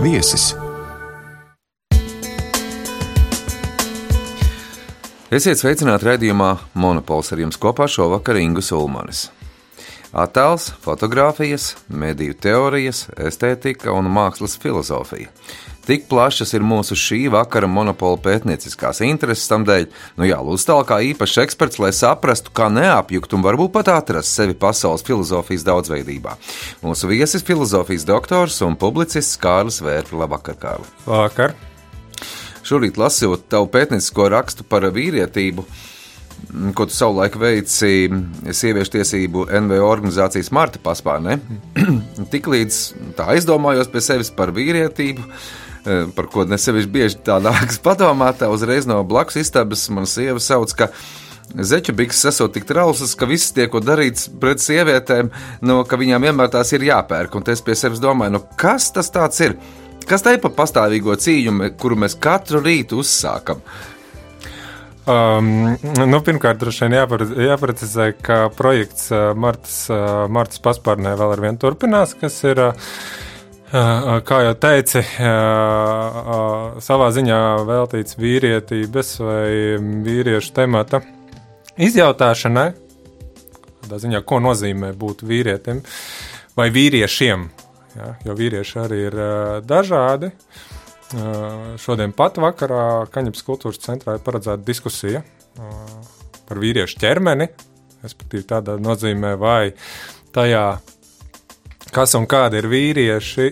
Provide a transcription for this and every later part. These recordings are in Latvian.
viesis. Esiet sveicināti raidījumā Monopols ar jums kopā šovakar Ingu Sulmanis. Attēls, fotografijas, mediju teorijas, estētika un mākslas filozofija. Tik plašas ir mūsu šī vakara monopola pētnieciskās intereses tam dēļ, nu jā, lūdzu, tālāk kā īpašs eksperts, lai saprastu, kā neapjukt un varbūt pat atrast sevi pasaules filozofijas daudzveidībā. Mūsu viesis - filozofijas doktors un publicists Kārlis Vērts. Labvakar, Kārli! Vakar! Šorīt lasot tavu pētniecisko rakstu par vīrietību, ko tu savulaik veici sieviešu tiesību NVO organizācijas Marta paspārnē. Tiklīdz tā aizdomājos pie sevis par vīrietību, par ko nesevišķi bieži tā nākas padomāt, uzreiz no blakus istabas man sieva sauc, ka Zeķu bikses esot tik trauslas, ka viss tiek darīts pret sievietēm, no, ka viņām vienmēr tās ir jāpērk. Un es pie sevis domāju, nu, kas tas ir? Kas tā ir par pastāvīgo cīņu, kuru mēs katru rītu uzsākam? Um, nu, pirmkārt, droši vien jāpar, jāprecizē, ka projekts uh, Martas, uh, Martas paspārnē vēl ar vienu turpinās, kas ir. Uh Kā jau teici, uh, uh, savā ziņā veltīts vīrietības vai vīriešu temata izjautāšanai. Kādā ziņā, ko nozīmē būt vīrietim vai vīriešiem? Ja, jo vīrieši arī ir dažādi. Šodien pat vakarā Kaņepes kultūras centrā ir paredzēta diskusija par vīriešu ķermeni, respektīvi tādā nozīmē, vai tajā, kas un kādi ir vīrieši,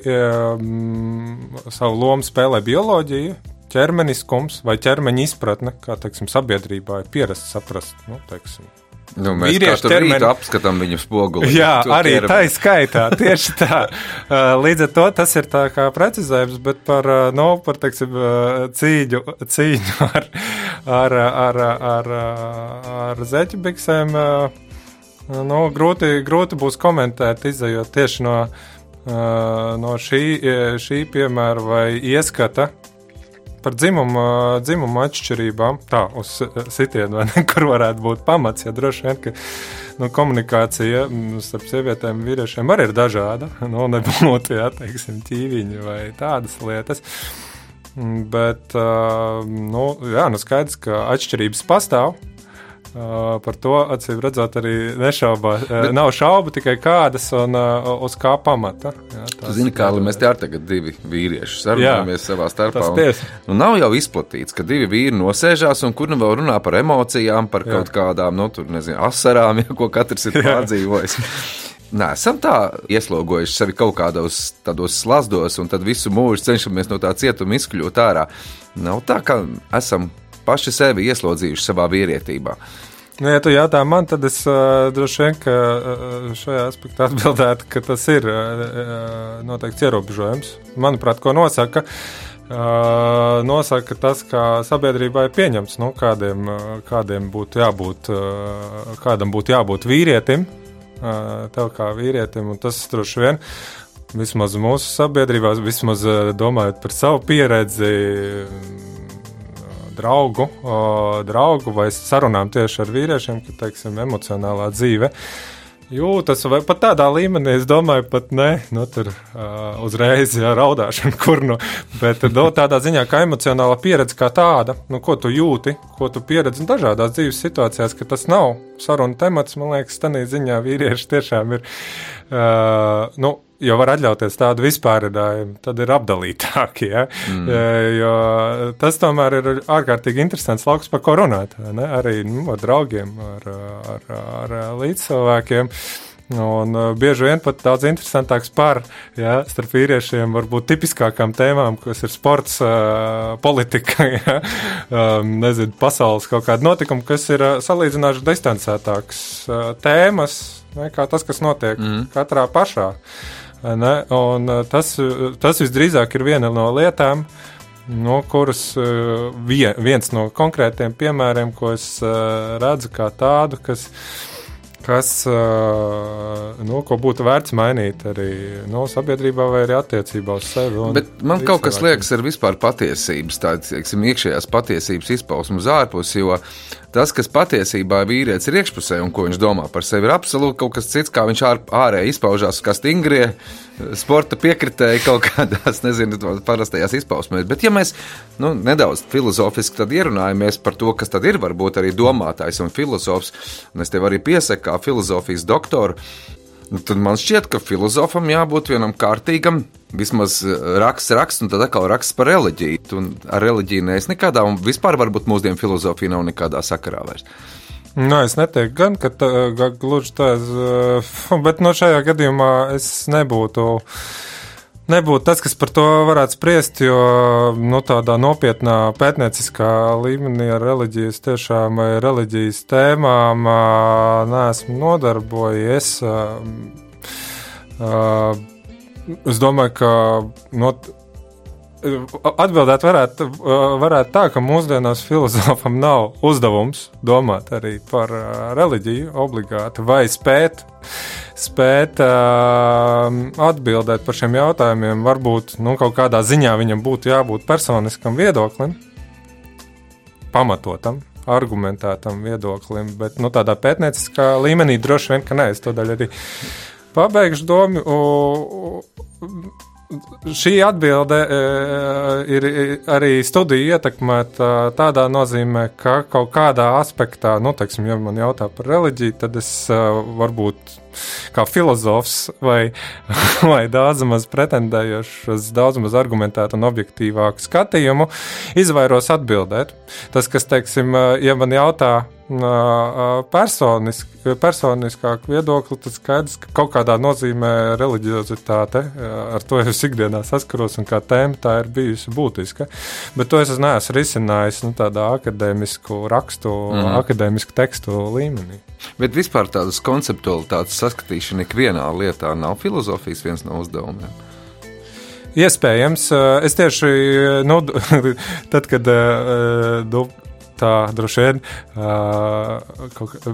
savu lomu spēlē bioloģija, ķermeniskums vai ķermeņa izpratne, kā teiksim, sabiedrībā ir pierasts saprast. Nu, teiksim, Nu, mēs vīriešu ķermeni apskatām viņu spoguli. Jā, arī ķermeni. tā ir skaitā. Tieši tā. Līdz ar to tas ir tā kā precizējums, bet par, no, nu, par teiksim, cīņu, cīņu ar, ar, ar, ar, ar zeķu biksēm. Nu, grūti, grūti būs komentēt, izējot tieši no, no šī, šī piemēra vai ieskata, par dzimumu, dzimumu atšķirībām, tā uz sitienu, kur varētu būt pamats. Ja droši vien, ka nu, komunikācija starp sievietēm un vīriešiem arī ir dažāda. Nu, nebūtu jā, teiksim, ķīviņi vai tādas lietas. Bet nu, jā, nu skaidrs, ka atšķirības pastāv. Uh, par to acīm redzot, arī nešaubā. Uh, Bet, nav šaubu tikai kādas un uh, uz kā pamata. Jā, tu zini, Kārli, mēs te ar tagad divi vīrieši sarunājamies savā starpā. Un, nu, nav jau izplatīts, ka divi vīri nosēžās un kur nu vēl runā par emocijām, par jā. kaut kādām, nu, tur nezinu, asarām, ja, ko katrs ir pārdzīvojis. Nē, esam tā ieslogojuši sevi kaut kādos tādos slazdos, un tad visu mūžu cenšamies no tā cietuma izkļūt ārā. Nav tā, ka esam paši sevi ieslodzījuši savā vīrietībā. Nu, ja tu jautā man, tad es uh, droši vien uh, šajā aspektā atbildētu, ka tas ir uh, noteikts ierobežojums. Manuprāt, ko nosaka, uh, nosaka tas, kā sabiedrībā ir pieņemts, nu, kādiem, uh, kādiem būtu jābūt, uh, kādam būtu jābūt vīrietim, uh, tev kā vīrietim, un tas droši vien. Vismaz mūsu sabiedrībā, vismaz domājot par savu pieredzi, draugu, draugu vai sarunām tieši ar vīriešiem, ka, teiksim, emocionālā dzīve. Jūtas, vai pat tādā līmenī, es domāju, pat ne, nu, tur uh, uzreiz jā, raudāšana, kur nu, bet no, nu, tādā ziņā, kā emocionāla pieredze kā tāda, nu, ko tu jūti, ko tu pieredzi dažādās dzīves situācijās, ka tas nav saruna temats, man liekas, tādā ziņā vīrieši tiešām ir, uh, nu, jo var atļauties tādu vispārinājumu, tad ir apdalītāki. Ja? Mm. Jo tas tomēr ir ārkārtīgi interesants lauks, par ko runāt. Ne? Arī nu, ar draugiem, ar, ar, ar līdzcilvēkiem. Un uh, bieži vien pat daudz interesantāks par ja, starp vīriešiem, varbūt tipiskākām tēmām, kas ir sports, uh, politika, ja, nezinu, pasaules kaut kāda notikuma, kas ir salīdzinoši distancētāks tēmas nekā tas, kas notiek mm. katrā pašā. Uh, Ne? Un eh, tas, tas visdrīzāk ir viena no lietām, no kuras eh, vien, viens no konkrētiem piemēriem, ko es eh, redzu kā tādu, kas kas, nu, ko būtu vērts mainīt arī nu, sabiedrībā vai arī attiecībā uz sevi. Bet man kaut kas liekas ar vispār patiesības, tādas iekšējās patiesības izpausmu uz ārpusi, jo tas, kas patiesībā vīrietis ir iekšpusē un ko viņš domā par sevi, ir absolūti kaut kas cits, kā viņš ār, ārēji izpaužās, kā stingrie sporta piekritēji kaut kādās, nezinu, parastajās izpausmēs. Bet, ja mēs nu, nedaudz filozofiski ierunājamies par to, kas tad ir varbūt arī domātājs un filozofs, un es tev arī piesaku kā filozofijas doktoru, nu, tad man šķiet, ka filozofam jābūt vienam kārtīgam, vismaz eh, raksts, raksts, un tad atkal raksts par reliģiju. Un ar reliģiju nees nekādā, un vispār varbūt mūsdienu filozofija nav nekādā sakarā vairs. Nu, es neteiktu, gan, ka tā, gluži tā, bet no šajā gadījumā es nebūtu. Nebūtu tas, kas par to varētu spriest, jo nu, tādā nopietnā pētnieciskā līmenī ar reliģijas tiešām reliģijas tēmām neesmu nodarbojies. Es domāju, ka no, Atbildēt varētu, varētu tā, ka mūsdienās filozofam nav uzdevums domāt arī par reliģiju obligāti vai spēt, spēt uh, atbildēt par šiem jautājumiem. Varbūt nu, kaut kādā ziņā viņam būtu jābūt personiskam viedoklim, pamatotam, argumentētam viedoklim, bet nu, tādā pētnieciskā līmenī droši vien, ka nē, es to daļu arī pabeigšu domu. Šī atbilde e, ir arī studija ietekmēta tādā nozīmē, ka kaut kādā aspektā, nu, teiksim, ja man jautā par reliģiju, tad es e, varbūt kā filozofs vai, vai daudz maz pretendējošs uz daudz maz argumentētu un objektīvāku skatījumu, izvairos atbildēt. Tas, kas, teiksim, ja man jautā, personisk, personiskāku viedokli, tad skaidrs, ka kaut kādā nozīmē reliģiozitāte, ar to es ikdienā saskaros, un kā tēma tā ir bijusi būtiska. Bet to es neesmu risinājis nu, tādā akadēmisku rakstu, mm -hmm. akadēmisku tekstu līmenī. Bet vispār tādas konceptualitātes saskatīšana ikvienā lietā nav filozofijas viens no uzdevumiem. Iespējams, es tieši nu, tad, kad nu, tā droši vien uh,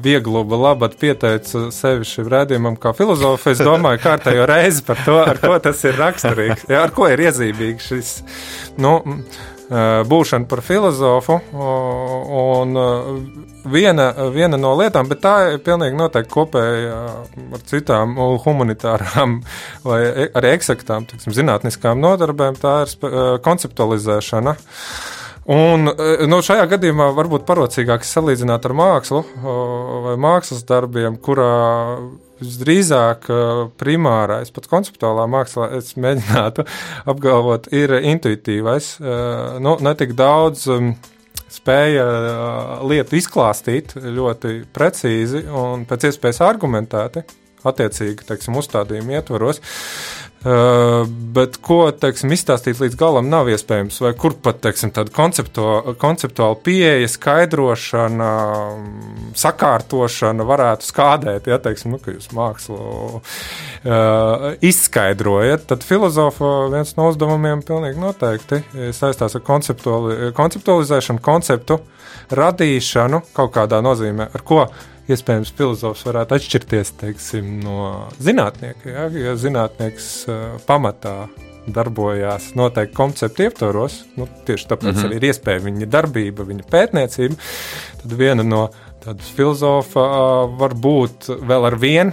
viegli labāk pieteicu sevi šim rādījumam, kā filozofu. Es domāju, kārtējo reizi par to, ar ko tas ir raksturīgs, ja, ar ko ir iezīmīgs šis. Nu, Būšana par filozofu, un viena, viena no lietām, bet tā ir pilnīgi noteikti kopēja ar citām humanitārām vai e, arī eksaktām, tiksim, zinātniskām nodarbēm, tā ir konceptualizēšana. Un, nu, šajā gadījumā varbūt parocīgāk salīdzināt ar mākslu vai mākslas darbiem, kurā visdrīzāk primārais, pat konceptuālā mākslā, es mēģinātu apgalvot, ir intuitīvais. E, nu, netik daudz spēja lietu izklāstīt ļoti precīzi un pēc iespējas argumentēti, attiecīgi, teiksim, uzstādījumu ietvaros. Uh, bet ko teiksim, izstāstīt līdz galam nav iespējams, vai kur pat teiksim, tāda konceptuāla pieeja, skaidrošana, sakārtošana varētu skādēt, ja teiksim, nu, jūs mākslu uh, izskaidrojat, tad filozofa viens no uzdevumiem pilnīgi noteikti saistās ar konceptuali, konceptualizēšanu, konceptu radīšanu kaut kādā nozīmē, ar ko iespējams filozofs varētu atšķirties teiksim, no zinātnieka. Ja, ja zinātnieks uh, pamatā darbojās noteikti konceptu ietvaros, nu, tieši tāpēc mm -hmm. arī ir iespēja viņa darbība, viņa pētniecība, tad viena no tādas filozofa uh, var būt vēl ar vienu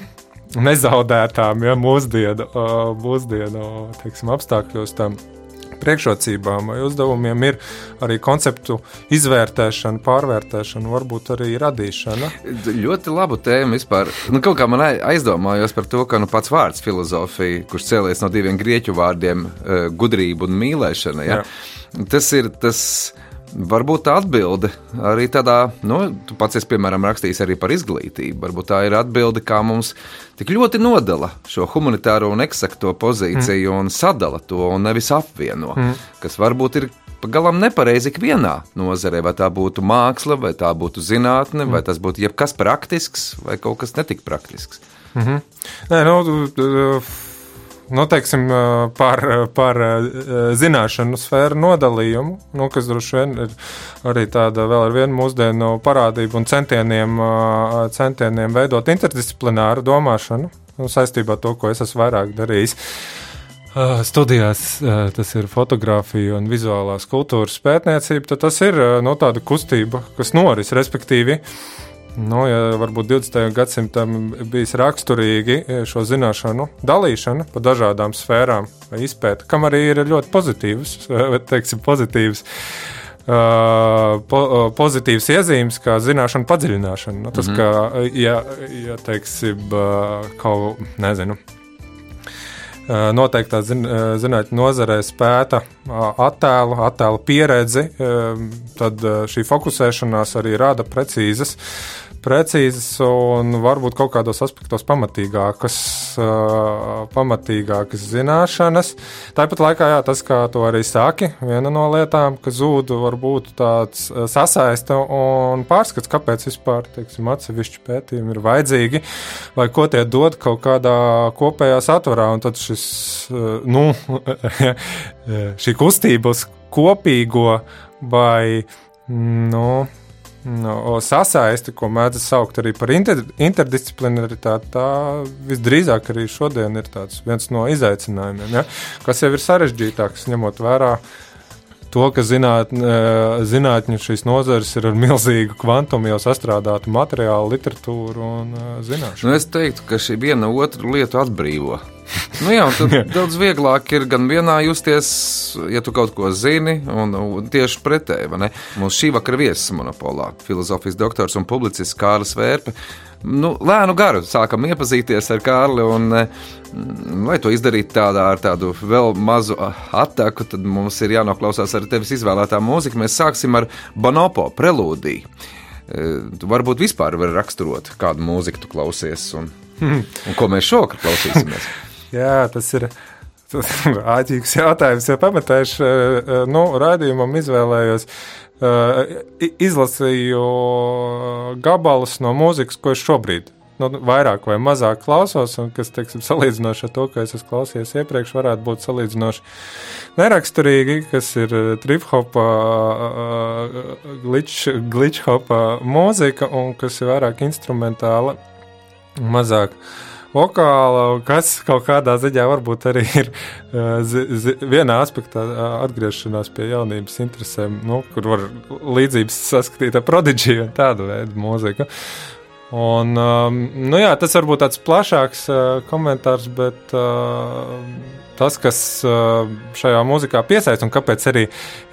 nezaudētām, ja mūsdienu, uh, mūsdienu teiksim, apstākļos tam priekšrocībām vai uzdevumiem ir arī konceptu izvērtēšana, pārvērtēšana, varbūt arī radīšana. Ļoti labu tēmu vispār. Nu, kaut kā man aizdomājos par to, ka nu, pats vārds filozofija, kurš cēlies no diviem grieķu vārdiem eh, - gudrība un mīlēšana. Ja? Jā. Tas ir tas Varbūt tā atbilde arī tādā, nu, tu pats esi, piemēram, rakstījis arī par izglītību. Varbūt tā ir atbilde, kā mums tik ļoti nodala šo humanitāro un eksakto pozīciju mm. un sadala to un nevis apvieno, mm. kas varbūt ir pavisam nepareizi ikvienā nozarē. Vai tā būtu māksla, vai tā būtu zinātne, mm. vai tas būtu jebkas praktisks, vai kaut kas netik praktisks. Mm -hmm. Nē, nu, nu, teiksim, par, par zināšanu sfēru nodalījumu, nu, kas droši vien ir arī tāda vēl ar vienu mūsdienu parādību un centieniem, centieniem veidot interdisciplināru domāšanu nu, saistībā ar to, ko es esmu vairāk darījis. Studijās tas ir fotografija un vizuālās kultūras pētniecība. Tas ir no, nu, tāda kustība, kas noris, respektīvi, uh, Nu, ja varbūt 20. gadsimtam bijis raksturīgi e, šo zināšanu dalīšana pa dažādām sfērām vai izpēta, kam arī ir ļoti pozitīvs, teiksim, pozitīvs. Uh, po, uh, pozitīvs iezīmes, kā zināšanu padziļināšana. Nu, tas, mm -hmm. ka, ja, ja teiksim, uh, kaut, nezinu, noteiktā zin, zinātnē nozarē spēta attēlu, attēlu pieredzi, tad šī fokusēšanās arī rada precīzas precīzas un varbūt kaut kādos aspektos pamatīgākas, uh, pamatīgākas zināšanas. Tāpat laikā, jā, tas, kā to arī saki, viena no lietām, ka zūd varbūt tāds sasaista un pārskats, kāpēc vispār, teiksim, atsevišķi pētījumi ir vajadzīgi, vai ko tie dod kaut kādā kopējā satvarā, un tad šis, nu, šī kustība uz kopīgo vai, nu, no, sasaisti, ko mēdz saukt arī par inter, interdisciplinaritāti, tā visdrīzāk arī šodien ir viens no izaicinājumiem, ja? kas jau ir sarežģītāks, ņemot vērā to, ka zinātņu zinātņu šīs nozares ir ar milzīgu kvantumu jau sastrādātu materiālu, literatūru un zināšanu. Nu, es teiktu, ka šī viena otru lietu atbrīvo. Nu jā, tad daudz vieglāk ir gan vienā justies, ja tu kaut ko zini, un, un tieši pretēji. Mums šī vakara viesis monopolā - filozofijas doktors un publicists Kārlis Vērpe. Nu, lēnu garu sākam iepazīties ar Kārli, un, mm, lai to izdarītu tādā ar tādu vēl mazu attēlu, tad mums ir jānoklausās arī tevis izvēlētā mūzika. Mēs sāksim ar Bonopo prelūdiju. Tu varbūt vispār vari raksturot, kādu mūziku tu klausies un, un ko mēs šovakar klausīsimies. Jā, tas ir. Āķīgs jautājums, jo pamatējuši nu, raidījumam izvēlējos. Izlasīju gabalus no mūzikas, ko es šobrīd nu, vairāk vai mazāk klausos, un kas, teiksim, salīdzinoši ar to, ko es esmu klausījies iepriekš, varētu būt salīdzinoši neraksturīgi, kas ir trip-hopa, glitch-hopa mūzika, un kas ir vairāk instrumentāla, mazāk. Uh, vokāla, kas kaut kādā ziņā varbūt arī ir zi, zi, vienā aspektā atgriešanās pie jaunības interesēm, nu, kur var līdzības saskatīt ar prodigiju un tādu veidu mūziku. Un, um, nu jā, tas varbūt tāds plašāks uh, komentārs, bet uh, tas, kas uh, šajā mūzikā piesaista un kāpēc arī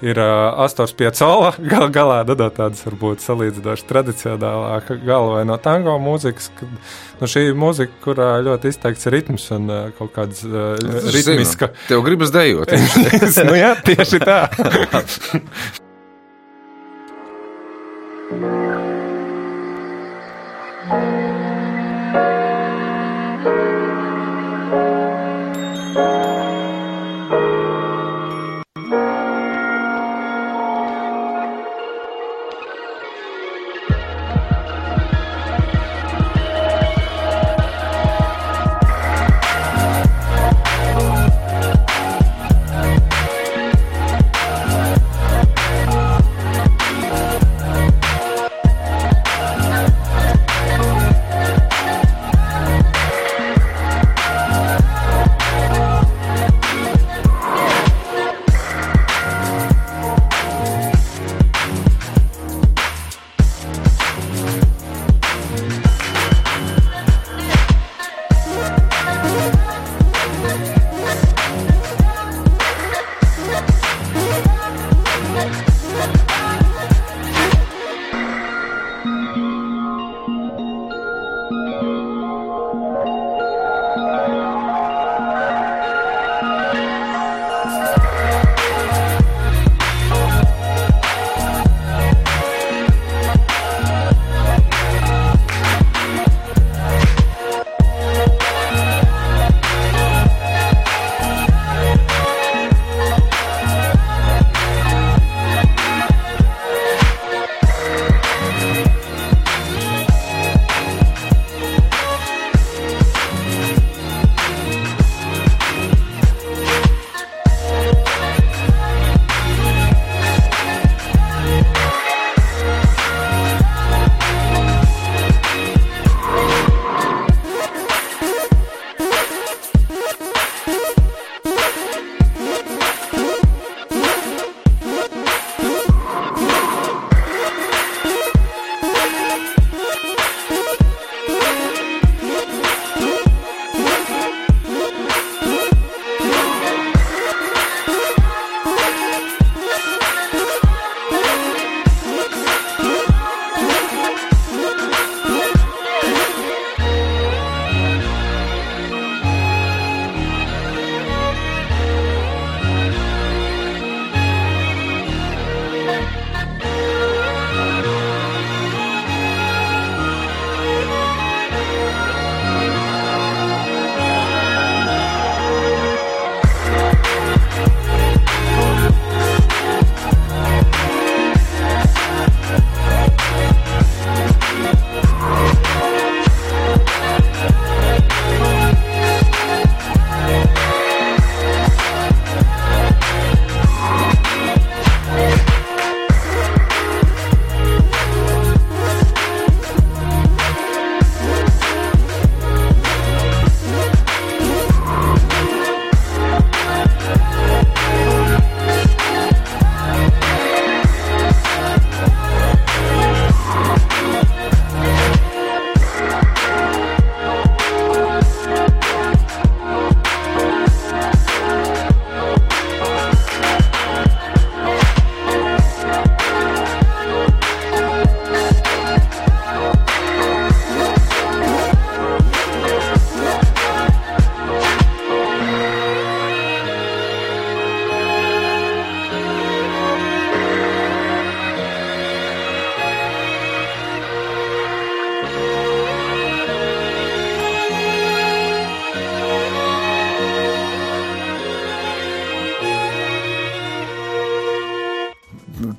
ir uh, Astors Piecola gal galā dodot tādas varbūt salīdzinoši tradicionālāka galva vai no tango mūzikas. Kad, nu, šī mūzika, kurā ļoti izteikts ritms un uh, kaut kāds uh, ritmiska. Zinu, tev gribas dejot. nu jā, tieši tā.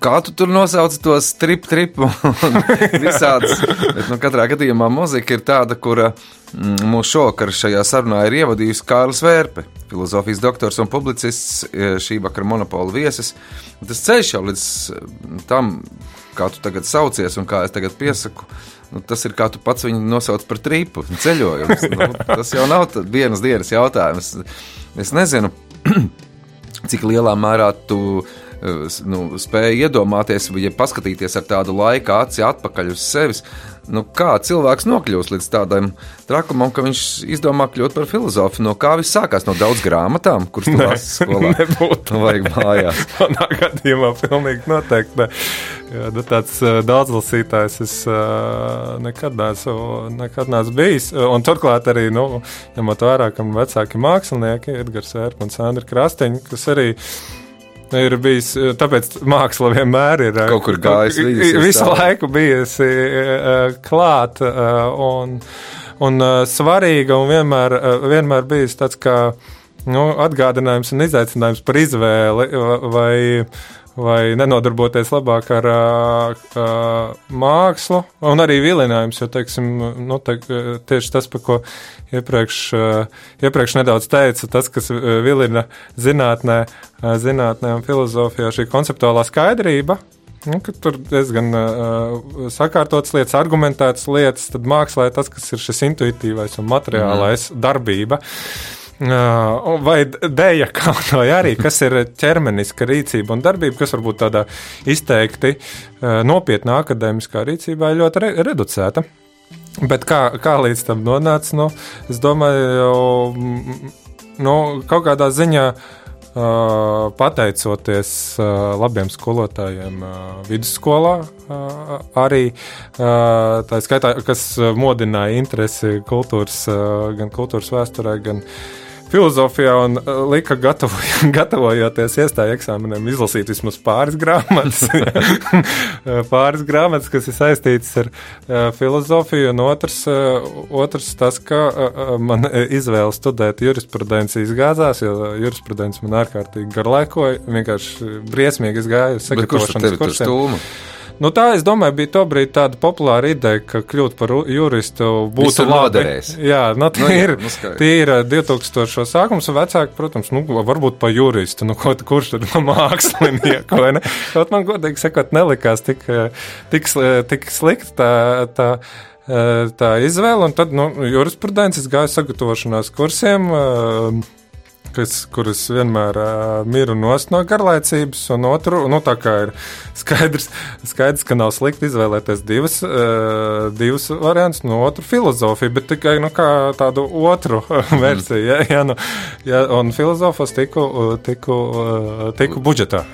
kā tu tur nosauc to strip, tripu un visādas. Bet, nu, katrā gadījumā muzika ir tāda, kura mm, mūsu šovakar šajā sarunā ir ievadījusi Kārlis Vērpe, filozofijas doktors un publicists, e, šī vakara monopola viesis. Tas ceļš jau līdz mm, tam, kā tu tagad saucies un kā es tagad piesaku. Nu, tas ir kā tu pats viņu nosauc par tripu, ceļojums. Nu, tas jau nav vienas dienas jautājums. Es nezinu, cik lielā mērā tu nu, spēja iedomāties, ja paskatīties ar tādu laika aci atpakaļ uz sevis. Nu, kā cilvēks nokļūst līdz tādam trakumam, ka viņš izdomā kļūt par filozofu? No kā viss sākās? No daudz grāmatām, kuras lasi skolā. Nebūtu. Vajag mājās. Manā gadījumā pilnīgi noteikti. Ne. Jā, nu, tāds uh, daudzlasītājs es uh, nekad, neesmu, nekad neesmu bijis. Un turklāt arī, nu, ņemot vērā, ka vecāki mākslinieki, Edgars Vērpans, Andri Krastiņš, kas arī ir bijis. Tāpēc māksla vienmēr ir kaut kur gājusi. Visu tā. laiku bijusi klāta un, un svarīga un vienmēr, vienmēr bijusi tāds kā nu, atgādinājums un izaicinājums par izvēli. Vai, vai nenodarboties labāk ar uh, mākslu, un arī vilinājums, jo teiksim, nu, te, tieši tas, par ko iepriekš, uh, iepriekš nedaudz teica, tas, kas vilina zinātnē, uh, zinātnē un filozofijā, šī konceptuālā skaidrība. Nu, tur diezgan uh, sakārtotas lietas, argumentētas lietas, tad mākslā ir tas, kas ir šis intuitīvais un materiālais mm. darbība. Uh, Vai dēļa kaut vai arī, kas ir ķermeniska rīcība un darbība, kas varbūt tādā izteikti nopietnā akadēmiskā rīcībā ir ļoti re reducēta. Bet kā, kā līdz tam nonāca, nu, es domāju, nu, kaut kādā ziņā uh, pateicoties uh, labiem skolotājiem uh, vidusskolā, arī tā skaitā, kas modināja interesi kultūras, gan kultūras vēsturē, gan filozofijā un uh, lika gatavoj, gatavojoties iestāju eksāmeniem izlasīt vismaz pāris grāmatas. pāris grāmatas, kas ir saistītas ar uh, filozofiju, un otrs, uh, otrs tas, ka man izvēle studēt jurisprudenci izgāzās, jo jurisprudence man ārkārtīgi garlaikoja, vienkārši briesmīgi es gāju sagatavošanas kursiem. Nu, tā, es domāju, bija tobrīd tāda populāra ideja, ka kļūt par juristu būtu labi. Jā, nu, tie, nu, jā, ir, nu, tie ir 2000. sākums, un vecāki, protams, nu, varbūt pa juristu, nu, ko, kurš tad no mākslinieku, vai ne? Kaut man godīgi sakot, nelikās tik, tik, tik slikti tā, tā, tā izvēle, un tad, nu, jurisprudences gāja sagatavošanās kursiem. Uh, kas, kuras vienmēr uh, miru nost no garlaicības, un otru, nu, tā kā ir skaidrs, skaidrs ka nav slikti izvēlēties divas, uh, divas variantus, no otru filozofiju, bet tikai, nu, tādu otru versiju, ja, ja, nu, ja, un filozofos tiku, tiku, tiku budžetā.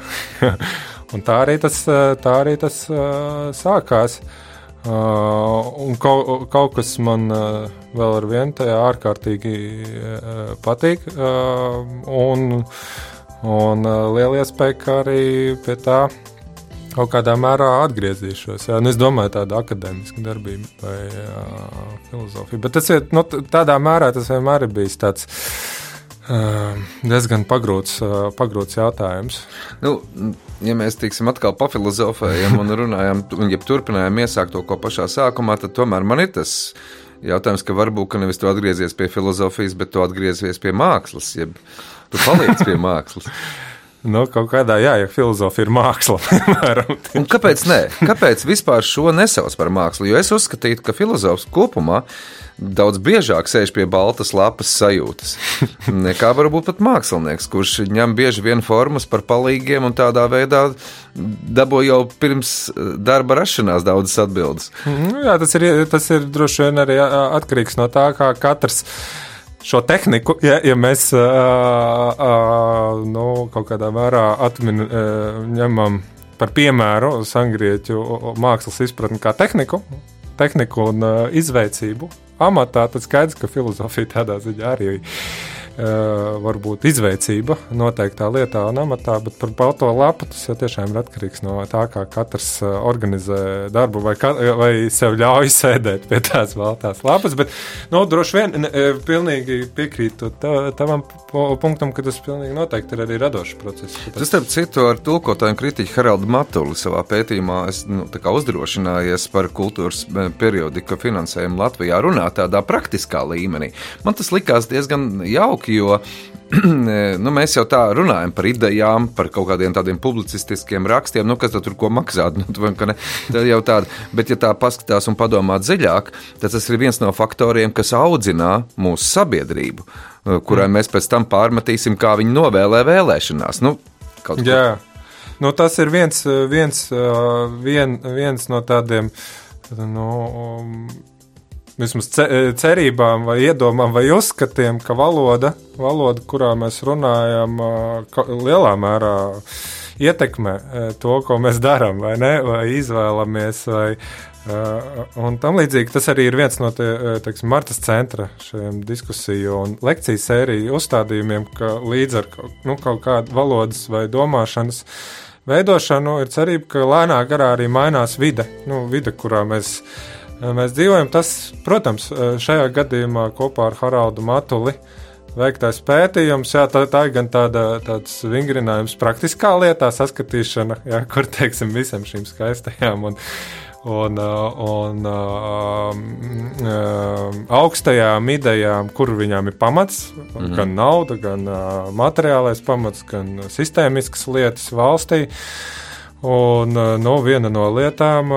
un tā arī tas, tā arī tas uh, sākās. Uh, un kaut, kaut kas man uh, vēl ar vienu tajā ārkārtīgi uh, patīk. Uh, un un uh, liela iespēja, ka arī pie tā kaut kādā mērā atgriezīšos. Jā. Nu, es domāju, tāda akadēmiska darbība vai uh, filozofija. Bet tas ir nu, tādā mērā, tas vienmēr ir bijis tāds. Uh, diezgan pagrūts, uh, pagrūts jautājums. Nu, ja mēs tiksim atkal pafilozofējam un runājam, un ja turpinājam iesākt to, ko pašā sākumā, tad tomēr man ir tas jautājums, ka varbūt ka nevis tu atgriezies pie filozofijas, bet tu atgriezies pie mākslas, jeb tu paliec pie mākslas. Nu, kaut kādā, jā, ja filozofija ir māksla, piemēram. kāpēc nē? Kāpēc vispār šo nesauc par mākslu? Jo es uzskatītu, ka filozofs kopumā daudz biežāk sēž pie baltas lapas sajūtas nekā varbūt pat mākslinieks, kurš ņem bieži vien formas par palīgiem un tādā veidā dabo jau pirms darba rašanās daudzas atbildes. Mhm, jā, tas ir, tas ir droši vien arī atkarīgs no tā, kā katrs šo tehniku, ja, ja mēs uh, uh, nu, kaut kādā mērā atmin, uh, ņemam par piemēru sangrieķu mākslas izpratni kā tehniku, tehniku un uh, izveicību amatā, tad skaidrs, ka filozofija tādā ziņā arī varbūt izveicība noteiktā lietā un amatā, bet par balto lapu tas jau tiešām ir atkarīgs no tā, kā katrs organizē darbu vai, ka, vai sev ļauj sēdēt pie tās baltās lapas. Bet, nu, droši vien pilnīgi piekrītu tavam punktam, ka tas pilnīgi noteikti ir arī radošs process. Tas, starp citu, ar tulkotāju kritiķu Haraldu Matuli savā pētījumā es nu, uzdrošinājies par kultūras periodika finansējumu Latvijā runāt tādā praktiskā līmenī. Man tas likās diezgan jauki, jo nu, mēs jau tā runājam par idejām, par kaut kādiem tādiem publicistiskiem rakstiem, nu, kas tur ko maksā. Nu, tāda, bet, ja tā paskatās un padomā dziļāk, tad tas ir viens no faktoriem, kas audzina mūsu sabiedrību, kurai mm. mēs pēc tam pārmetīsim, kā viņi novēlē vēlēšanās. Nu, Jā, nu, tas ir viens, viens, vien, viens no tādiem. Nu, um, vismaz cerībām, vai iedomām, vai uzskatiem, ka valoda, valoda kurā mēs runājam, lielā mērā ietekmē to, ko mēs darām, vai, ne, vai izvēlamies. Vai, un tam līdzīgi tas arī ir viens no tie, teiksim, Martas centra šiem diskusiju un lekciju sēriju uzstādījumiem, ka līdz ar nu, kaut kādu valodas vai domāšanas veidošanu ir cerība, ka lēnā garā arī mainās vide, nu, vide kurā mēs mēs mēs dzīvojam. Tas, protams, šajā gadījumā kopā ar Haraldu Matuli veiktais pētījums, jā, tā, tā ir gan tāda, tāds vingrinājums praktiskā lietā, saskatīšana, jā, kur teiksim visam šīm skaistajām un, un, un um, augstajām idejām, kur viņām ir pamats, mm -hmm. gan nauda, gan uh, materiālais pamats, gan sistēmiskas lietas valstī. Uh, Un nu, viena no lietām,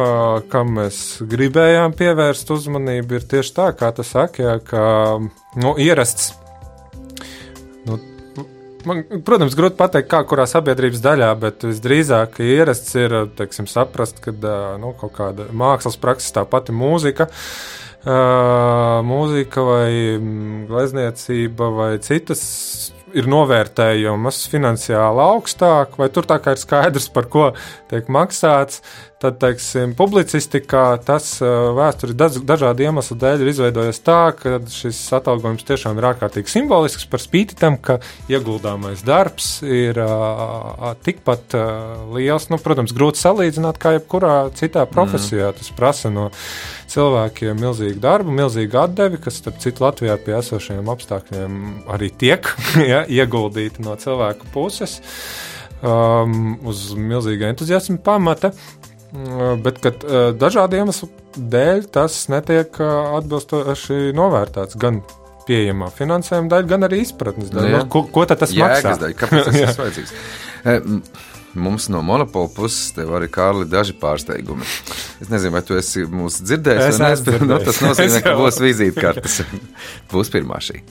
kam mēs gribējām pievērst uzmanību, ir tieši tā, kā tas saka, jā, ka nu, ierasts. Nu, man, protams, grūti pateikt, kā kurā sabiedrības daļā, bet visdrīzāk ierasts ir teiksim, saprast, ka nu, kaut kāda mākslas praksa, tā pati mūzika. Uh, mūzika vai glezniecība vai citas ir novērtējumas finansiāli augstāk, vai tur tā kā ir skaidrs, par ko tiek maksāts, tad, teiksim, publicistikā tas vēsturi dažādu iemeslu dēļ ir izveidojies tā, ka šis atalgojums tiešām ir ārkārtīgi simbolisks par spīti tam, ka ieguldāmais darbs ir uh, tikpat uh, liels. Nu, protams, grūti salīdzināt kā jebkurā citā profesijā. Mm. Tas prasa no cilvēkiem milzīgu darbu, milzīgu atdevi, kas, starp citu, Latvijā pie esošajiem apstākļiem arī tiek ja, ieguldīti no cilvēku puses. Um, uz milzīga entuziasma pamata. Bet kad, dažādu iemeslu dēļ tas netiek atbilstoši novērtēts gan pieejamā finansējuma daļa, gan arī izpratnes daļa. Nu, ko, ko tas Jēgas maksā? Daļa, kāpēc tas ir vajadzīgs? Mums no monopola puses tev arī Kārli daži pārsteigumi. Es nezinu, vai tu esi mūs dzirdējis. Es ne, nu, tas nozīmē, ka būs vizītkartes. būs pirmā šī.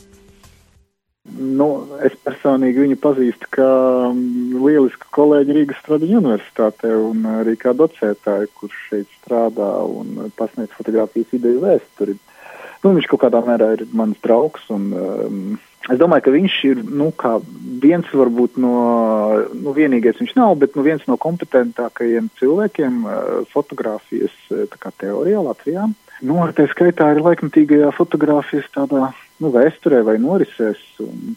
Nu, es personīgi viņu pazīstu kā mm, lielisku kolēģi Rīgas Stradiņu universitātē un arī kā docētāju, kurš šeit strādā un pasniedz fotografijas ideju vēsturi. Nu, viņš kaut kādā mērā ir mans draugs un um, es domāju, ka viņš ir, nu, viens varbūt no, nu, vienīgais viņš nav, bet nu viens no kompetentākajiem cilvēkiem uh, fotografijas kā teorijā Latvijā. Nu, ar tā skaitā ir laikmatīgajā fotografijas tādā nu, vēsturē vai norisēs.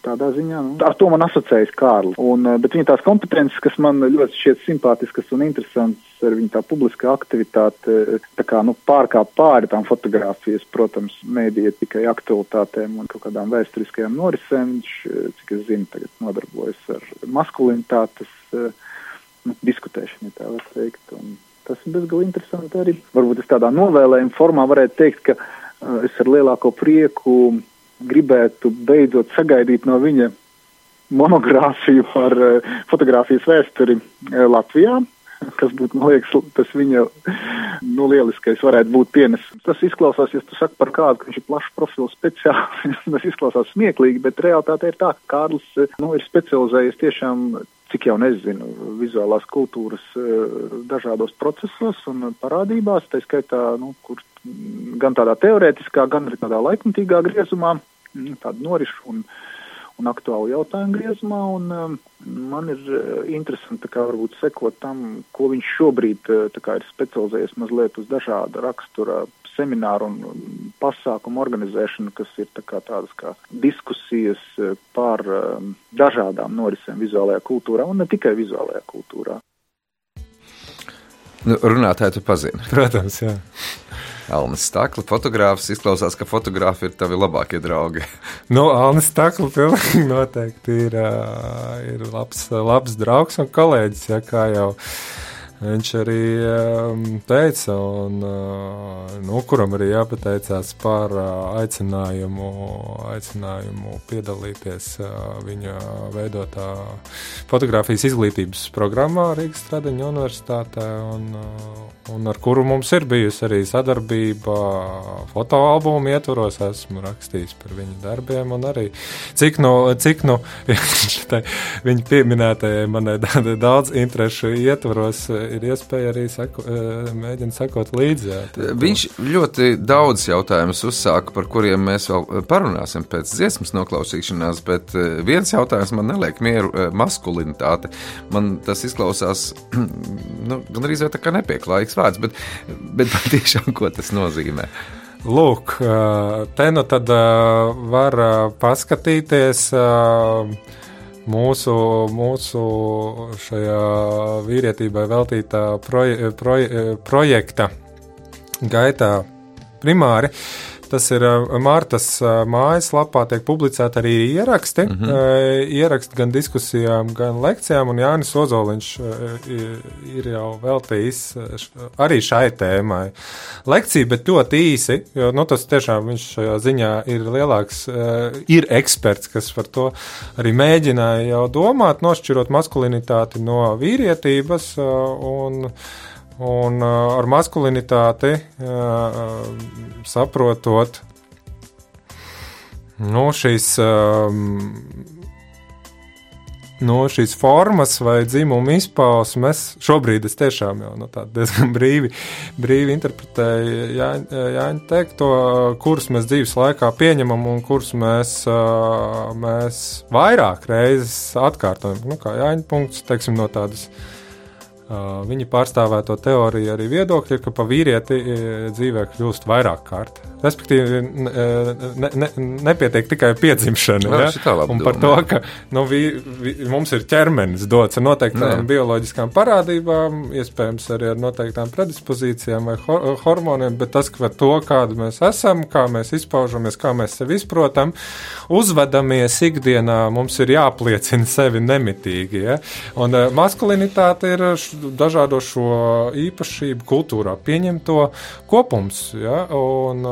Tādā ziņā nu, ar to man asociējas Kārlis. Un, eh, bet viņa tās kompetences, kas man ļoti šķiet simpātiskas un interesantas, ar viņa tā publiskā aktivitāte, tā kā nu, pārkāp pāri tām fotografijas, protams, mēdīja tikai aktualitātēm un kaut kādām vēsturiskajām norisēm. Viņš, eh, cik es zinu, tagad nodarbojas ar maskulinitātes eh, nu, diskutēšanu, ja tā var teikt. Un tas ir bezgalīgi interesanti arī. Varbūt es tādā novēlējuma formā varētu teikt, ka es ar lielāko prieku gribētu beidzot sagaidīt no viņa monogrāfiju par uh, fotografijas vēsturi uh, Latvijā, kas būtu, man liekas, tas viņa, nu, lieliskais varētu būt pienesums. Tas izklausās, ja tu saki par kādu, ka viņš ir plašs profils speciālists, tas izklausās smieklīgi, bet realitāte ir tā, ka Kārlis, eh, nu, ir specializējies tiešām, cik jau nezinu, vizuālās kultūras dažādos procesos un parādībās, tā skaitā, nu, kur gan tādā teorētiskā, gan arī tādā laikmatīgā griezumā. Nu, tādu norišu un, un aktuālu jautājumu griezumā. Un, um, man ir uh, interesanti kā, sekot tam, ko viņš šobrīd uh, kā, ir specializējies mazliet uz dažāda rakstura semināru un pasākumu organizēšanu, kas ir tā kā tādas kā diskusijas par dažādām norisēm vizuālajā kultūrā un ne tikai vizuālajā kultūrā. Nu, runātāju tu pazini. Protams, jā. Alnis Stakla, fotogrāfs. Izklausās, ka fotogrāfi ir tavi labākie draugi. nu, Alnis Stakla pilnīgi noteikti ir, ir labs, labs draugs un kolēģis, ja viņš arī teica, un uh, nu, kuram arī jāpateicās par uh, aicinājumu, aicinājumu piedalīties uh, viņa veidotā fotografijas izglītības programmā Rīgas Stradiņa universitātē, un, un ar kuru mums ir bijusi arī sadarbība fotoalbumu ietvaros. Esmu rakstījis par viņu darbiem, un arī cik nu, cik nu viņa pieminētajai manai daudz interešu ietvaros ir iespēja arī seko, e, mēģināt sekot līdzi. Jā, Viņš ļoti daudz jautājumus uzsāka, par kuriem mēs vēl parunāsim pēc dziesmas noklausīšanās, bet viens jautājums man neliek mieru maskulinitāte. Man tas izklausās nu, gan arī tā kā nepieklājīgs vārds, bet, bet tiešām ko tas nozīmē. Lūk, te nu tad var paskatīties mūsu, mūsu šajā vīrietībai veltītā proje, proje, projekta gaitā primāri. Tas ir Mārtas mājaslapā, tiek publicēti arī ieraksti. Mm -hmm. Ieraksti gan diskusijām, gan lekcijām, un Jānis Ozoliņš ir jau veltījis arī šai tēmai. Lekcija, bet ļoti īsi, jo nu, tas tiešām viņš šajā ziņā ir lielāks, ir eksperts, kas par to arī mēģināja jau domāt, nošķirot maskulinitāti no vīrietības. Un, Un uh, ar maskulinitāti uh, saprotot nu, šīs, um, nu, šīs formas vai dzimuma izpausmes, šobrīd es tiešām jau nu, diezgan brīvi, brīvi interpretēju Jāņa, Jāņa teikto, kurus mēs dzīves laikā pieņemam un kurus mēs, uh, mēs vairāk reizes atkārtojam. Nu, kā Jāņa punkts, teiksim, no tādas Viņa pārstāvēto teoriju arī viedokļi ir, ka pa vīrieti dzīvē kļūst vairāk kārt. Respektīvi, ne, ne, nepietiek tikai piedzimšana. Jā, ja? Un par to, ka nu, vi, vi, mums ir ķermenis dots ar noteiktām bioloģiskām parādībām, iespējams arī ar noteiktām predispozīcijām vai hormoniem, bet tas, ka to, kāda mēs esam, kā mēs izpaužamies, kā mēs sevi izprotam, uzvedamies ikdienā, mums ir jāpliecina sevi nemitīgi. Ja? Un maskulinitāte ir dažādo šo īpašību kultūrā pieņemto kopums. Ja? Un,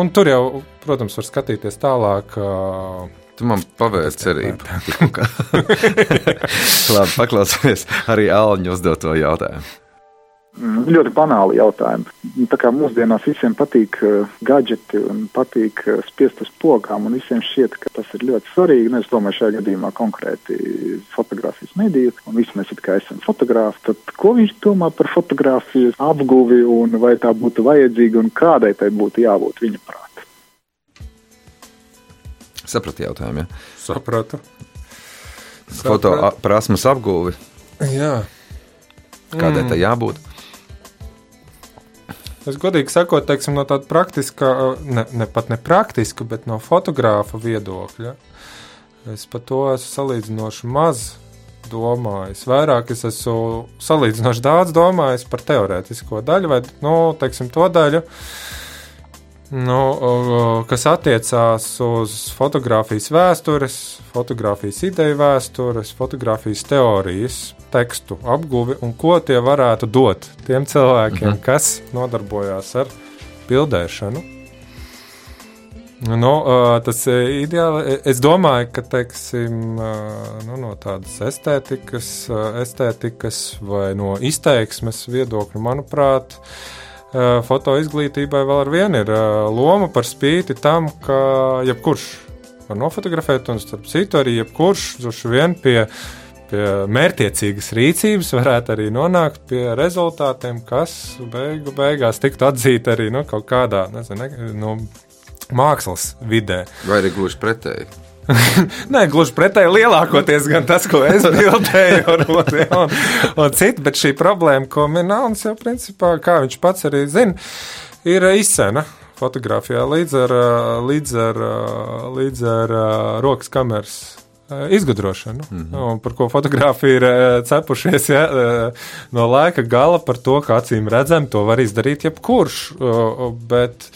un tur jau, protams, var skatīties tālāk. Tu man pavēsti cerību. Labi, paklausīsimies arī Alņa uzdoto jautājumu. Mm, ļoti banāli jautājumi. Nu, tā kā mūsdienās visiem patīk uh, gadgeti un patīk uh, spiest uz pogām, un visiem šķiet, ka tas ir ļoti svarīgi. Nu, es domāju, šajā gadījumā konkrēti fotografijas mediju, un visi mēs it kā esam fotografi. Tad ko viņš domā par fotografijas apguvi, un vai tā būtu vajadzīga, un kādai tai būtu jābūt viņa prāt? Sapratu jautājumu, ja? Sapratu. Fotoprasmes apguvi. Jā. Kādai mm. tai jābūt? Es godīgi sakot, teiksim, no tāda praktiska, ne, ne pat ne praktiska, bet no fotografa viedokļa, es par to esmu salīdzinoši maz domājis. Vairāk es esmu salīdzinoši daudz domājis par teorētisko daļu, vai nu, teiksim, to daļu, nu, kas attiecās uz fotografijas vēstures, fotografijas ideju vēstures, fotografijas teorijas tekstu apguvi un ko tie varētu dot tiem cilvēkiem, mhm. kas nodarbojās ar bildēšanu. Nu, tas ir ideāli. Es domāju, ka teiksim, nu, no tādas estētikas, estētikas vai no izteiksmes viedokļa, manuprāt, fotoizglītībai vēl ar vienu ir loma par spīti tam, ka jebkurš var nofotografēt, un starp citu arī jebkurš droši vien pie pie mērķiecīgas rīcības varētu arī nonākt pie rezultātiem, kas beigu beigās tiktu atzīti arī nu, kaut kādā nezinu, nu, mākslas vidē. Vai arī gluži pretēji. Nē, gluži pretēji lielākoties gan tas, ko es bildēju, un, un, un, un citi, bet šī problēma, ko min Alans, jau principā, kā viņš pats arī zina, ir izcena fotografijā līdz ar, līdz ar, līdz ar rokas kameras izgudrošanu, mm -hmm. par ko fotografija ir cepušies ja, no laika gala, par to, ka acīm redzam, to var izdarīt jebkurš. Bet,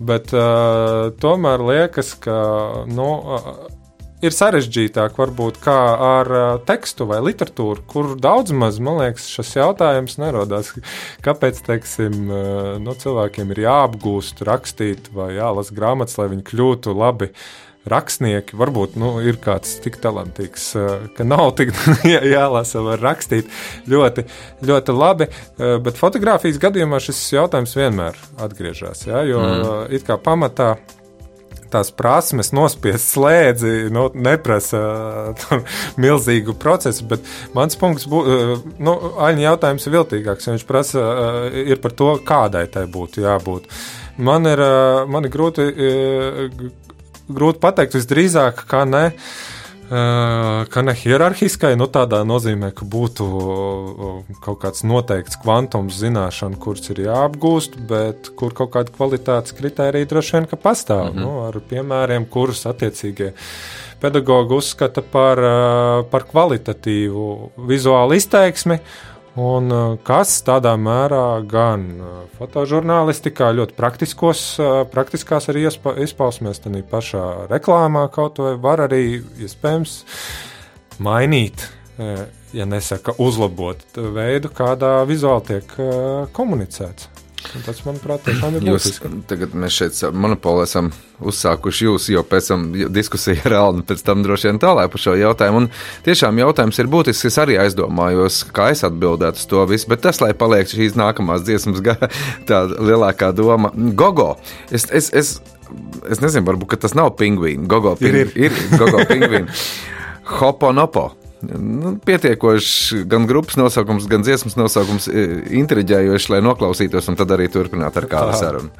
Bet uh, tomēr liekas, ka nu, uh, ir sarežģītāk varbūt kā ar uh, tekstu vai literatūru, kur daudz maz, man liekas, šis jautājums nerodās. Kāpēc, teiksim, uh, nu, cilvēkiem ir jāapgūst rakstīt vai jālasa grāmatas, lai viņi kļūtu labi uh, rakstnieki, varbūt nu, ir kāds tik talantīgs, eh, ka nav tik jālasa, var rakstīt ļoti, ļoti labi. Eh, bet fotografijas gadījumā šis jautājums vienmēr atgriežas. Ja, jo mm. it kā pamatā tās prasmes, nospiest slēdzi, nu, neprasa uh, milzīgu procesu. Bet mans punkts, bū, nu, Aņa jautājums ir viltīgāks. Viņš prasa, ir par to, kādai tai būtu jābūt. Man ir, man ir grūti grūti pateikt, visdrīzāk, ka ne. Ka ne hierarhiskai, nu tādā nozīmē, ka būtu kaut kāds noteikts kvantums zināšanu, kurš ir jāapgūst, bet kur kaut kāda kvalitātes kritērija droši vien pastāv. Mm -hmm. nu, ar piemēriem, kurus attiecīgie pedagogi uzskata par, par kvalitatīvu vizuālu izteiksmi Un uh, kas tādā mērā gan uh, fotožurnālistikā, ļoti uh, praktiskās arī izpausmēs, tad pašā reklāmā kaut vai var arī iespējams mainīt, ja nesaka uzlabot veidu, kādā vizuāli tiek komunicēts. Tas, manuprāt, tiešām ir būtiski. Tagad mēs šeit monopolu esam uzsākuši jūs, jo pēc tam diskusija ar Alnu pēc tam droši vien tālāk par šo jautājumu. Un tiešām jautājums ir būtisks. Es arī aizdomājos, kā es atbildētu uz to visu, bet tas, lai paliek šīs nākamās dziesmas, tā lielākā doma - Gogo. Es, es, es, es nezinu, varbūt tas nav pingvīns. Gogo pingvīns. Hoponopo nu, pietiekoši gan grupas nosaukums, gan dziesmas nosaukums e, intriģējoši, lai noklausītos un tad arī turpinātu ar kādu sarunu.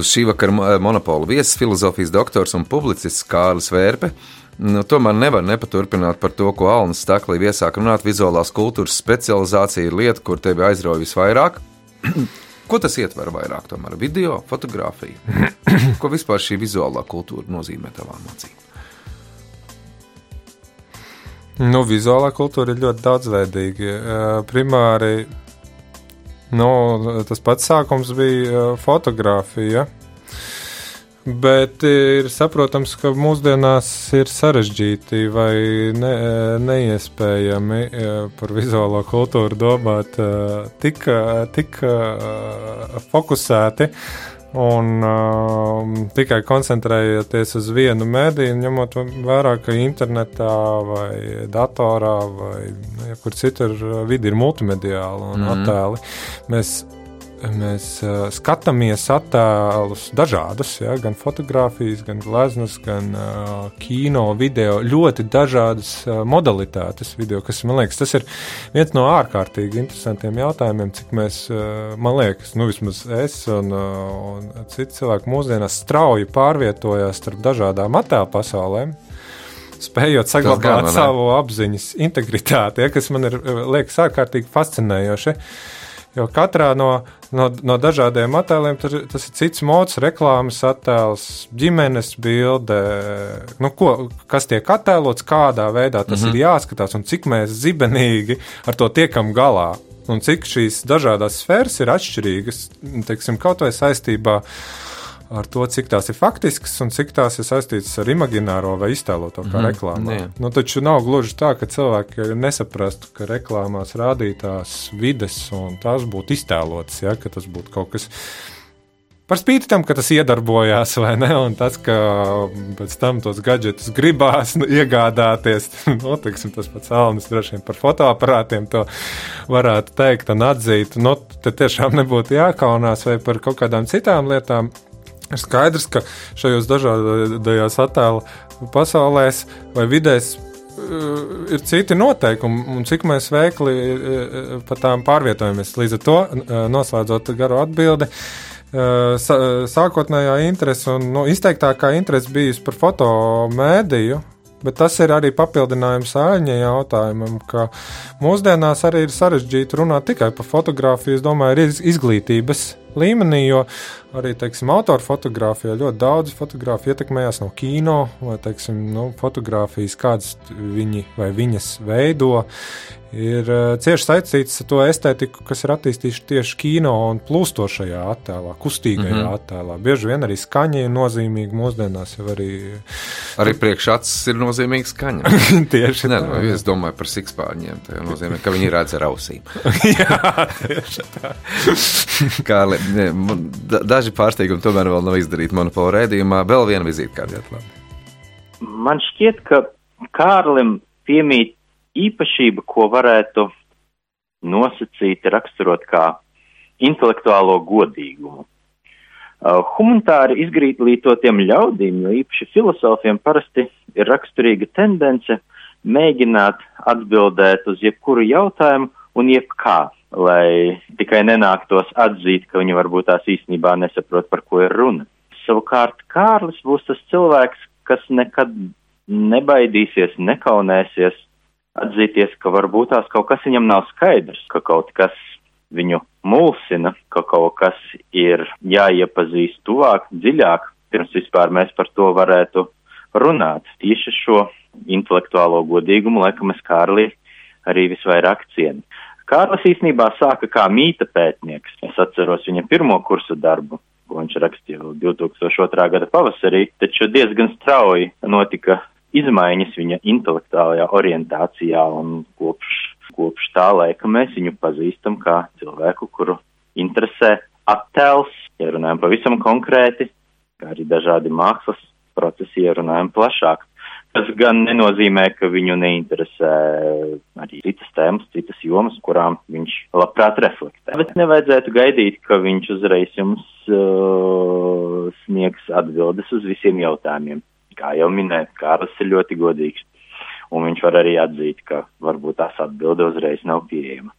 Mūsu šī vakara monopola viesis, filozofijas doktors un publicists Kārlis Vērpe. Nu, tomēr nevar nepaturpināt par to, ko Alans Staklī iesāka runāt. Vizuālās kultūras specializācija ir lieta, kur tevi aizrauja visvairāk. ko tas ietver vairāk? Tomēr video, fotografija. ko vispār šī vizuālā kultūra nozīmē tavā mācībā? Nu, vizuālā kultūra ir ļoti daudzveidīga. Primāri Nu, tas pats sākums bija fotografija. Bet ir saprotams, ka mūsdienās ir sarežģīti vai ne, neiespējami par vizuālo kultūru domāt tik, tik fokusēti. Un uh, tikai koncentrējoties uz vienu mēdīju, ņemot vērā, ka internetā vai datorā vai nu, ja kur citur vidi ir multimediāli un mm. attēli, mēs mēs uh, skatāmies attēlus dažādus, ja, gan fotografijas, gan gleznas, gan uh, kino, video, ļoti dažādas uh, modalitātes video, kas man liekas, tas ir viens no ārkārtīgi interesantiem jautājumiem, cik mēs, uh, man liekas, nu vismaz es un, uh, un citi cilvēki mūsdienās strauji pārvietojās starp dažādām attēlu pasaulēm spējot saglabāt gan, savu apziņas integritāti, ja, kas man ir liekas ārkārtīgi fascinējoši. Jo katrā no no, no dažādiem attēliem. Tas, tas ir cits mods, reklāmas attēls, ģimenes bilde. Nu, ko, kas tiek attēlots, kādā veidā tas mm -hmm. ir jāskatās un cik mēs zibenīgi ar to tiekam galā. Un cik šīs dažādas sfēras ir atšķirīgas, teiksim, kaut vai saistībā ar ar to, cik tās ir faktiskas un cik tās ir saistītas ar imagināro vai iztēloto kā mm, reklāmā. Jā. Nu, taču nav gluži tā, ka cilvēki nesaprastu, ka reklāmās rādītās vides un tās būtu iztēlotas, ja, ka tas būtu kaut kas. Par spīti tam, ka tas iedarbojās, vai ne? Un tas, ka pēc tam tos gadgetus gribās nu, iegādāties, nu, teiksim, tas pats Alnis droši vien par fotoaparātiem to varētu teikt un atzīt. Nu, te tiešām nebūtu jākaunās vai par kaut kādām citām lietām. Skaidrs, ka šajos dažādajās attēlu pasaulēs vai vidēs uh, ir citi noteikumi, un cik mēs veikli uh, pa tām pārvietojamies. Līdz ar to, uh, noslēdzot garu atbildi, sākotnējā interese un nu, izteiktākā interese bijusi par fotomēdiju. Bet tas ir arī papildinājums āņa jautājumam, ka mūsdienās arī ir sarežģīti runāt tikai par fotografiju. Es domāju, ir izglītības līmenī, jo arī teiksim, autora fotografijā ļoti daudz fotografu ietekmējās no kino vai teiksim, nu, fotografijas, kādas viņi vai viņas veido ir uh, cieši saistīts ar to estētiku, kas ir attīstīta tieši kino un plūstošajā attēlā, kustīgajā mm -hmm. attēlā. Bieži vien arī skaņa ir nozīmīga mūsdienās, arī. Arī priekšācis ir nozīmīga skaņa. tieši tā. Nu, es domāju par sikspārņiem. Tas nozīmē, ka viņi redz ar ausīm. Jā, tieši tā. Kā daži pārsteigumi tomēr vēl nav izdarīti monopolu rēdījumā. Vēl viena vizītkārta. Man šķiet, ka Kārlim piemīt īpašība, ko varētu nosacīt, raksturot kā intelektuālo godīgumu. Uh, humanitāri izglītotiem ļaudīm, jo īpaši filozofiem, parasti ir raksturīga tendence mēģināt atbildēt uz jebkuru jautājumu un jebkā, lai tikai nenāktos atzīt, ka viņi varbūt tās īstenībā nesaprot, par ko ir runa. Savukārt Kārlis būs tas cilvēks, kas nekad nebaidīsies, nekaunēsies atzīties, ka varbūt tās kaut kas viņam nav skaidrs, ka kaut kas viņu mulsina, ka kaut kas ir jāiepazīst tuvāk, dziļāk, pirms vispār mēs par to varētu runāt. Tieši šo intelektuālo godīgumu, laikam, es Kārlī arī visvairāk cienu. Kārlis īsnībā sāka kā mīta pētnieks. Es atceros viņa pirmo kursu darbu, ko viņš rakstīja 2002. gada pavasarī, taču diezgan strauji notika izmaiņas viņa intelektuālajā orientācijā, un kopš, kopš tā laika mēs viņu pazīstam kā cilvēku, kuru interesē attēls, ja runājam pavisam konkrēti, kā arī dažādi mākslas procesi, ja runājam plašāk. Tas gan nenozīmē, ka viņu neinteresē arī citas tēmas, citas jomas, kurām viņš labprāt reflektē. Bet nevajadzētu gaidīt, ka viņš uzreiz jums uh, sniegs atbildes uz visiem jautājumiem kā jau minēju, Kārlis ir ļoti godīgs, un viņš var arī atzīt, ka varbūt tās atbilde uzreiz nav pieejama.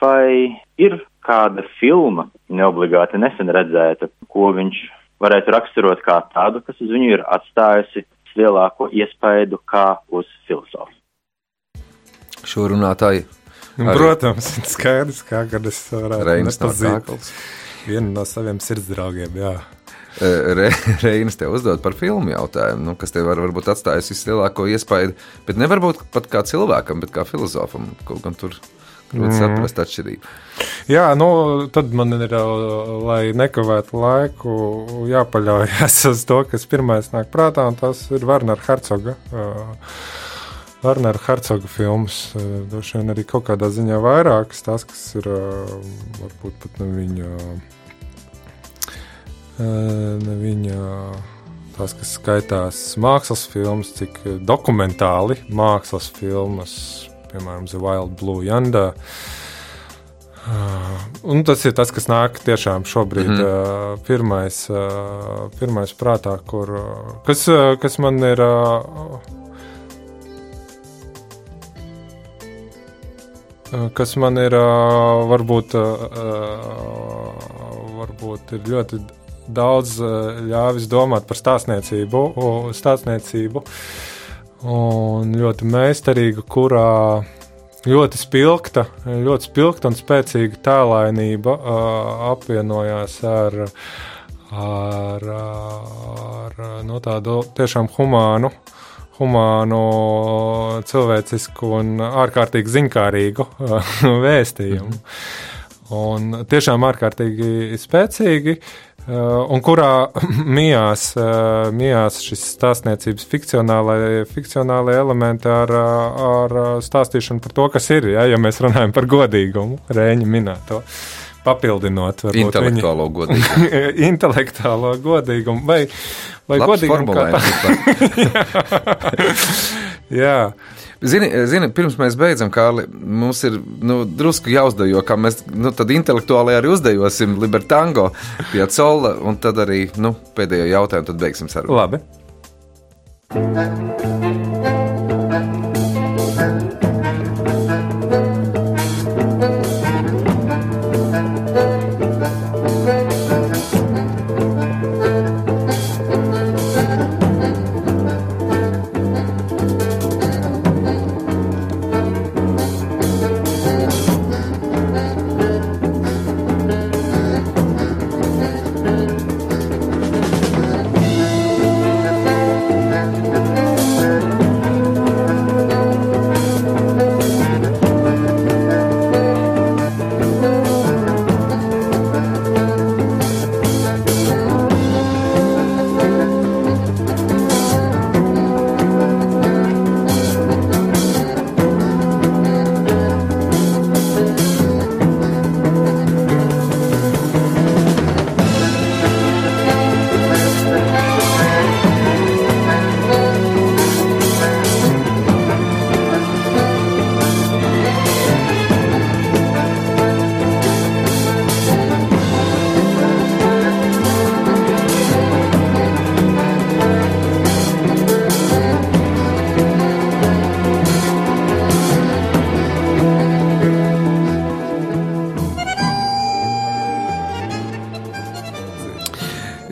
vai ir kāda filma, neobligāti nesen redzēta, ko viņš varētu raksturot kā tādu, kas uz viņu ir atstājusi lielāko iespaidu kā uz filozofu. Šo runātāju. Nu, protams, skaidrs, kā kad es varētu Reinas nepazīt vienu no saviem sirdsdraugiem. Jā. Re, Reinas te uzdod par filmu jautājumu, nu, kas tev var, varbūt atstājis vislielāko iespaidu, bet nevar būt pat kā cilvēkam, bet kā filozofam. Kaut gan tur grūti mm. saprast atšķirību. Jā, nu, tad man ir, lai nekavētu laiku, jāpaļaujas uz to, kas pirmais nāk prātā, un tas ir Wernera Hercoga. Uh, Wernera Hercoga filmas. Droši vien arī kaut kādā ziņā vairākas, tās, kas ir varbūt pat ne viņa viņa tās, kas skaitās mākslas filmas, cik dokumentāli mākslas filmas, piemēram, The Wild Blue Yanda. Un tas ir tas, kas nāk tiešām šobrīd mm -hmm. pirmais, pirmais prātā, kur, kas, kas man ir. Kas man ir varbūt, varbūt ir ļoti daudz eh, ļāvis domāt par stāstniecību, stāstniecību un ļoti meistarīga, kurā ļoti spilgta, ļoti spilgta un spēcīga tēlainība uh, apvienojās ar, ar, ar no tādu tiešām humānu, humānu, cilvēcisku un ārkārtīgi ziņkārīgu uh, vēstījumu. Un tiešām ārkārtīgi spēcīgi. Uh, un kurā mijās, uh, mijās šis stāstniecības fikcionālai, fikcionālai elementi ar, uh, ar stāstīšanu par to, kas ir. Ja, ja mēs runājam par godīgumu, Rēņa minēto. Papildinot intelektuālo viņu, godīgumu. intelektuālo godīgumu vai, vai Labs godīgumu. jā. jā. Zini, zini, pirms mēs beidzam, Kārli, mums ir nu, drusku jāuzdejo, kā mēs nu, intelektuāli arī uzdejosim Libertango pie Cola, un tad arī nu, pēdējo jautājumu beigsim sarunu. Labi.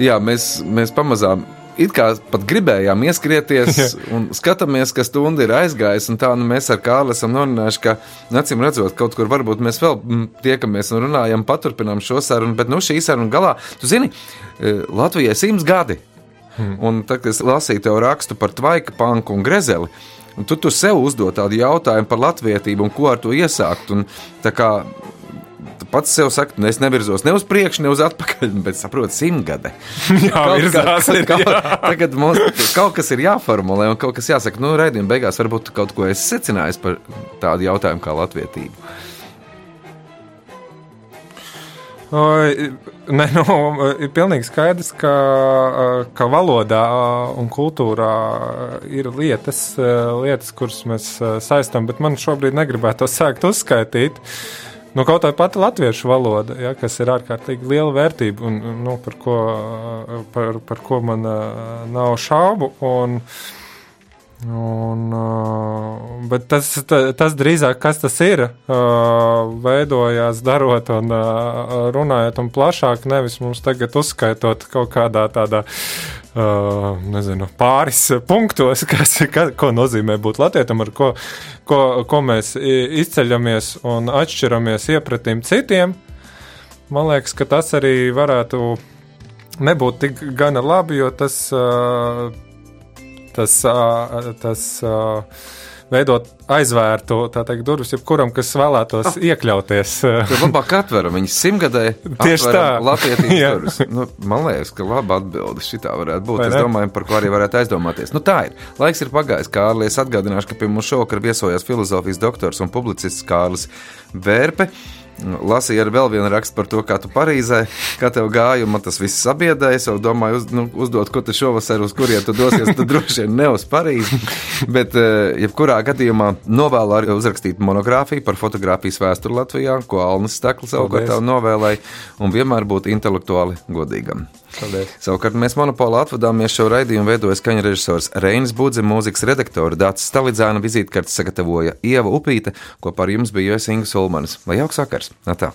Jā, mēs, mēs pamazām it kā pat gribējām ieskrieties un skatāmies, ka stunda ir aizgājusi. Tā nu, mēs ar Kārlu esam norunājuši, ka, acīm redzot, kaut kur varbūt mēs vēl mm, tiekamies un runājam, paturpinām šo sarunu, bet nu, šī saruna galā, tu zini, e, Latvijai simts gadi. Hmm. Un tad, kad es lasīju tev rakstu par tvaika, panku un grezeli, un tu, tu sev uzdod tādu jautājumu par latvietību un ko ar to iesākt. Un, kā, pats sev saka, nu, es nevirzos ne uz priekšu, ne uz atpakaļ, bet saprotu, simtgade. jā, virzās, ir, kaut, jā. Tagad mums kaut kas ir jāformulē un kaut kas jāsaka. Nu, raidījuma beigās varbūt kaut ko es secināju par tādu jautājumu kā latvietību. Nē, nu, ir pilnīgi skaidrs, ka, ka valodā un kultūrā ir lietas, lietas, kuras mēs saistām, bet man šobrīd negribētu to sākt uzskaitīt. Uh, Nu, kaut tā pati latviešu valoda, ja, kas ir ārkārtīgi liela vērtība un nu, par, ko, par, par ko man uh, nav šaubu. Un, Un, bet tas, tas drīzāk, kas tas ir, veidojās darot un runājot un plašāk, nevis mums tagad uzskaitot kaut kādā tādā, uh, nezinu, pāris punktos, kas, ka, ko nozīmē būt latvietam, ar ko, ko, ko mēs izceļamies un atšķiramies iepratīm citiem. Man liekas, ka tas arī varētu nebūt tik gana labi, jo tas uh, tas, tas veidot aizvērtu teikt, durvis jebkuram, kas vēlētos oh. iekļauties. Tad labāk atveram viņas simtgadē. Tieši tā. Latvijas. Nu, man liekas, ka laba atbilde šitā varētu būt. Vai es ne? domāju, par ko arī varētu aizdomāties. Nu, tā ir. Laiks ir pagājis, Kārlis. Atgādināšu, ka pie mums šovakar viesojās filozofijas doktors un publicists Kārlis Vērpe. Lasīju arī vēl vienu rakstu par to, kā tu Parīzē, kā tev gāja, un man tas viss sabiedrēja. Es domāju, uz, nu, uzdot, ko tu šovasar uz kurien tu dosies, tad droši vien ne uz Parīzi. Bet, eh, jebkurā gadījumā, novēlu arī uzrakstīt monogrāfiju par fotografijas vēsturi Latvijā, ko Alnis Stakls savukārt novēlēja, un vienmēr būt intelektuāli godīgam. Paldies. Savukārt mēs monopolu atvadāmies šo raidījumu veidoja skaņa režisors Reinis Budze, mūzikas redaktore Dācis Stalidzāna, vizītkartes sagatavoja Ieva Upīte, kopā ar jums bija Josinga Sulmanis. Lai jauks vakars! Atā.